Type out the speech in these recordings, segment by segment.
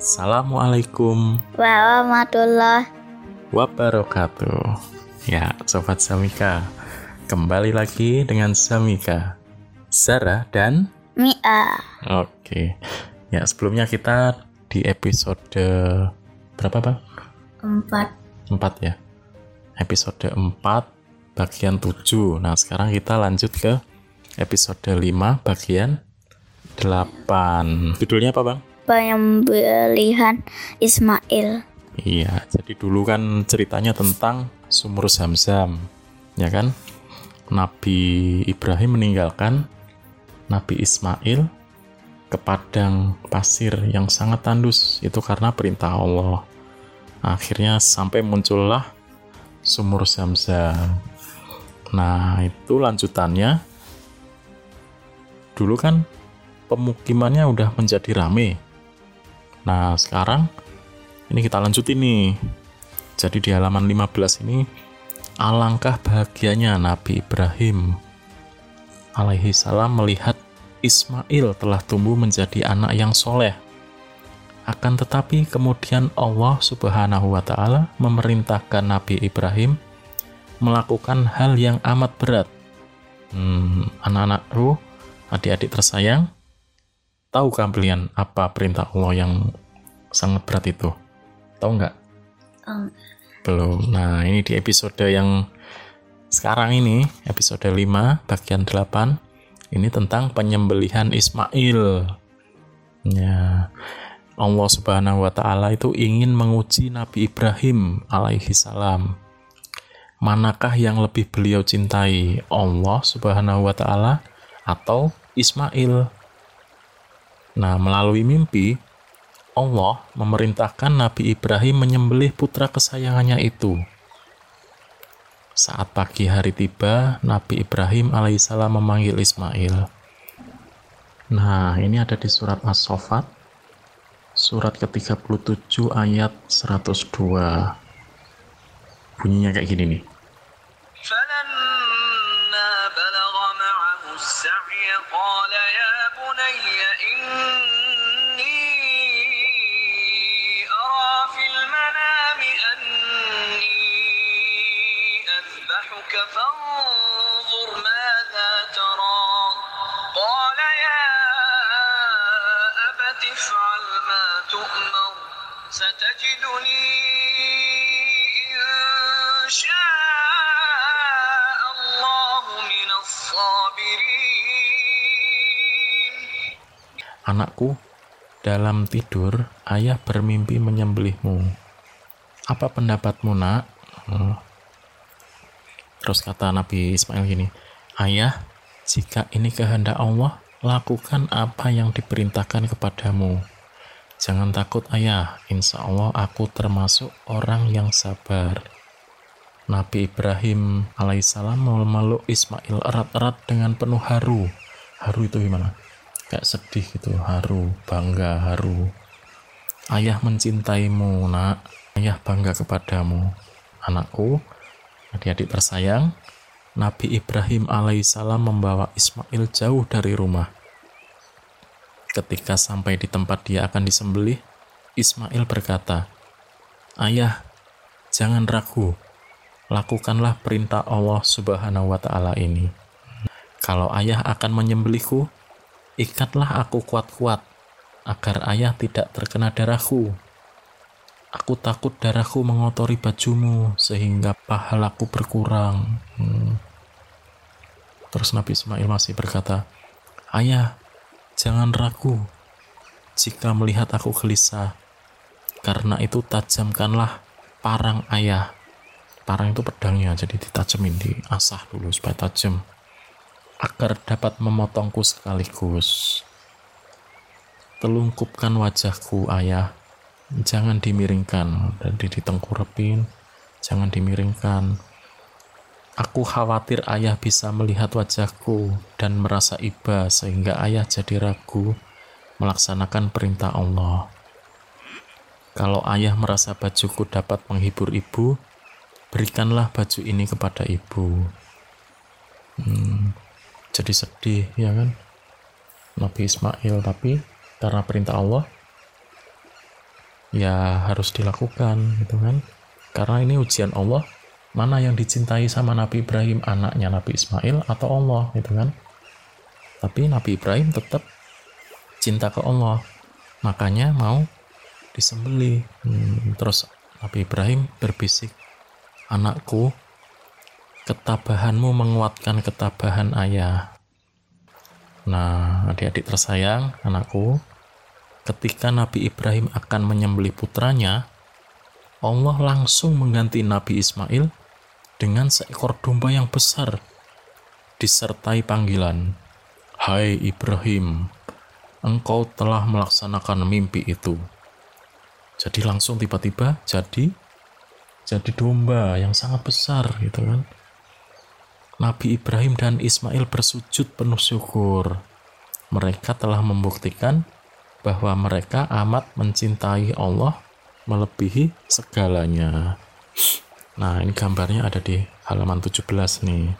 Assalamualaikum warahmatullahi wabarakatuh. Ya, sobat Samika, kembali lagi dengan Samika, Zara dan Mia. Oke. Ya, sebelumnya kita di episode berapa, Bang? Empat. 4 ya. Episode 4 bagian 7. Nah, sekarang kita lanjut ke episode 5 bagian 8. Judulnya apa, Bang? Penyembelihan Ismail. Iya, jadi dulu kan ceritanya tentang sumur Zam-Zam, ya kan? Nabi Ibrahim meninggalkan Nabi Ismail ke padang pasir yang sangat tandus itu karena perintah Allah. Akhirnya sampai muncullah sumur Zam-Zam. Nah, itu lanjutannya. Dulu kan pemukimannya udah menjadi rame, Nah, sekarang ini kita lanjutin nih. Jadi di halaman 15 ini alangkah bahagianya Nabi Ibrahim alaihi salam melihat Ismail telah tumbuh menjadi anak yang soleh. Akan tetapi kemudian Allah subhanahu wa ta'ala memerintahkan Nabi Ibrahim melakukan hal yang amat berat. Hmm, anak-anakku, adik-adik tersayang, Tahu kalian apa perintah Allah yang sangat berat itu? Tahu nggak? Um. Belum. Nah, ini di episode yang sekarang ini, episode 5, bagian 8, ini tentang penyembelihan Ismail. Ya, Allah Subhanahu wa taala itu ingin menguji Nabi Ibrahim alaihi salam. Manakah yang lebih beliau cintai? Allah Subhanahu wa taala atau Ismail? Nah, melalui mimpi, Allah memerintahkan Nabi Ibrahim menyembelih putra kesayangannya itu. Saat pagi hari tiba, Nabi Ibrahim alaihissalam memanggil Ismail. Nah, ini ada di surat As-Sofat, surat ke-37 ayat 102. Bunyinya kayak gini nih. Anakku, dalam tidur ayah bermimpi menyembelihmu. Apa pendapatmu, Nak? Hmm. Terus kata Nabi Ismail gini, Ayah, jika ini kehendak Allah, lakukan apa yang diperintahkan kepadamu. Jangan takut ayah, insya Allah aku termasuk orang yang sabar. Nabi Ibrahim alaihissalam memeluk Ismail erat-erat dengan penuh haru. Haru itu gimana? kayak sedih gitu haru bangga haru ayah mencintaimu nak ayah bangga kepadamu anakku adik-adik tersayang Nabi Ibrahim alaihissalam membawa Ismail jauh dari rumah. Ketika sampai di tempat dia akan disembelih Ismail berkata ayah jangan ragu. Lakukanlah perintah Allah subhanahu wa ta'ala ini. Kalau ayah akan menyembelihku Ikatlah aku kuat-kuat, agar ayah tidak terkena darahku. Aku takut darahku mengotori bajumu, sehingga pahalaku berkurang. Hmm. Terus Nabi Ismail masih berkata, Ayah, jangan ragu jika melihat aku gelisah, karena itu tajamkanlah parang ayah. Parang itu pedangnya, jadi ditajemin, diasah dulu supaya tajam agar dapat memotongku sekaligus. Telungkupkan wajahku, ayah. Jangan dimiringkan, dan ditengkurepin. Jangan dimiringkan. Aku khawatir ayah bisa melihat wajahku dan merasa iba sehingga ayah jadi ragu melaksanakan perintah Allah. Kalau ayah merasa bajuku dapat menghibur ibu, berikanlah baju ini kepada ibu. Hmm, jadi sedih ya kan Nabi Ismail tapi karena perintah Allah ya harus dilakukan gitu kan? Karena ini ujian Allah mana yang dicintai sama Nabi Ibrahim anaknya Nabi Ismail atau Allah gitu kan? Tapi Nabi Ibrahim tetap cinta ke Allah makanya mau disembeli hmm, terus Nabi Ibrahim berbisik anakku ketabahanmu menguatkan ketabahan ayah. Nah adik-adik tersayang anakku ketika Nabi Ibrahim akan menyembelih putranya Allah langsung mengganti Nabi Ismail dengan seekor domba yang besar, disertai panggilan, Hai Ibrahim, engkau telah melaksanakan mimpi itu. Jadi langsung tiba-tiba jadi jadi domba yang sangat besar gitu kan. Nabi Ibrahim dan Ismail bersujud penuh syukur. Mereka telah membuktikan bahwa mereka amat mencintai Allah melebihi segalanya. Nah, ini gambarnya ada di halaman 17 nih.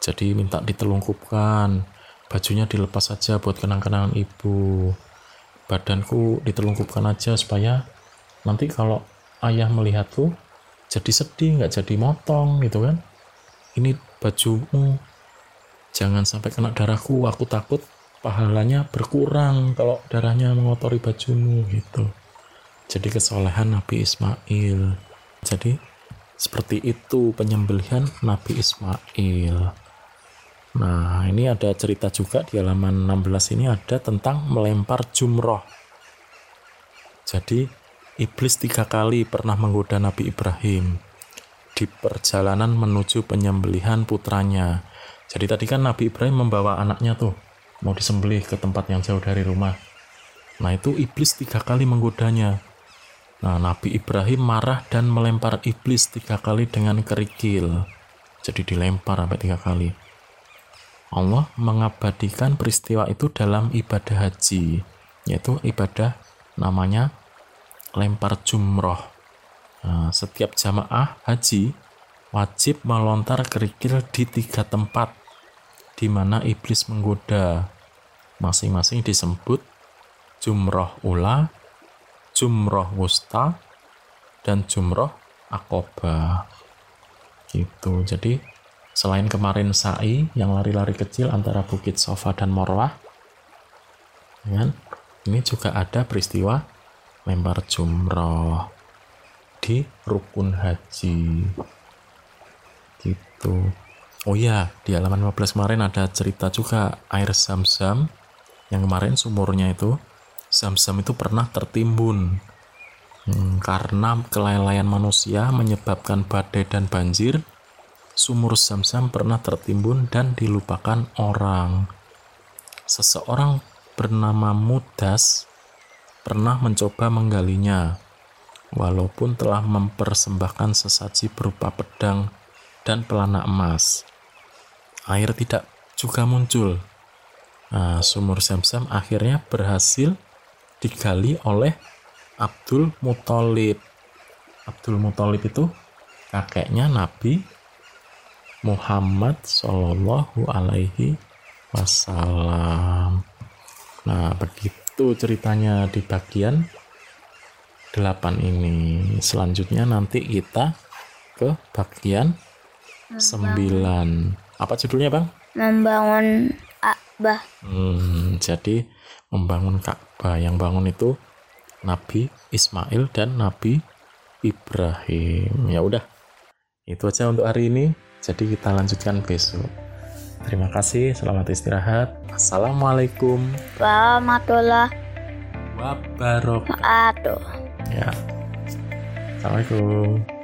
Jadi minta ditelungkupkan. Bajunya dilepas saja buat kenang-kenangan ibu. Badanku ditelungkupkan aja supaya nanti kalau ayah melihatku jadi sedih, nggak jadi motong gitu kan. Ini bajumu jangan sampai kena darahku, aku takut pahalanya berkurang kalau darahnya mengotori bajumu gitu. Jadi kesolehan Nabi Ismail. Jadi seperti itu penyembelihan Nabi Ismail. Nah, ini ada cerita juga di halaman 16 ini ada tentang melempar jumroh. Jadi, iblis tiga kali pernah menggoda Nabi Ibrahim di perjalanan menuju penyembelihan putranya. Jadi tadi kan Nabi Ibrahim membawa anaknya tuh, mau disembelih ke tempat yang jauh dari rumah. Nah itu iblis tiga kali menggodanya. Nah, Nabi Ibrahim marah dan melempar iblis tiga kali dengan kerikil. Jadi dilempar sampai tiga kali. Allah mengabadikan peristiwa itu dalam ibadah haji, yaitu ibadah namanya lempar jumroh. Nah, setiap jamaah haji wajib melontar kerikil di tiga tempat di mana iblis menggoda. Masing-masing disebut jumroh ula, jumroh wusta dan jumroh akoba. Gitu. Jadi selain kemarin sa'i yang lari-lari kecil antara bukit sofa dan morwah kan ini juga ada peristiwa lempar jumroh di rukun haji. Gitu. Oh ya di halaman 15 kemarin ada cerita juga air zam-zam yang kemarin sumurnya itu Zam-zam itu pernah tertimbun hmm, karena kelalaian manusia menyebabkan badai dan banjir. Sumur Zam-zam pernah tertimbun dan dilupakan orang. Seseorang bernama Mudas pernah mencoba menggalinya, walaupun telah mempersembahkan sesaji berupa pedang dan pelana emas. Air tidak juga muncul. Nah, sumur Zam-zam akhirnya berhasil digali oleh Abdul Muthalib. Abdul Muthalib itu kakeknya Nabi Muhammad Shallallahu Alaihi Wasallam. Nah, begitu ceritanya di bagian 8 ini. Selanjutnya nanti kita ke bagian 9. Apa judulnya, Bang? Membangun Ka'bah. Hmm, jadi membangun Ka'bah. Yang bangun itu Nabi Ismail dan Nabi Ibrahim. Ya udah. Itu aja untuk hari ini. Jadi kita lanjutkan besok. Terima kasih, selamat istirahat. Assalamualaikum Warahmatullah wabarakatuh. wabarakatuh. Ya. Assalamualaikum.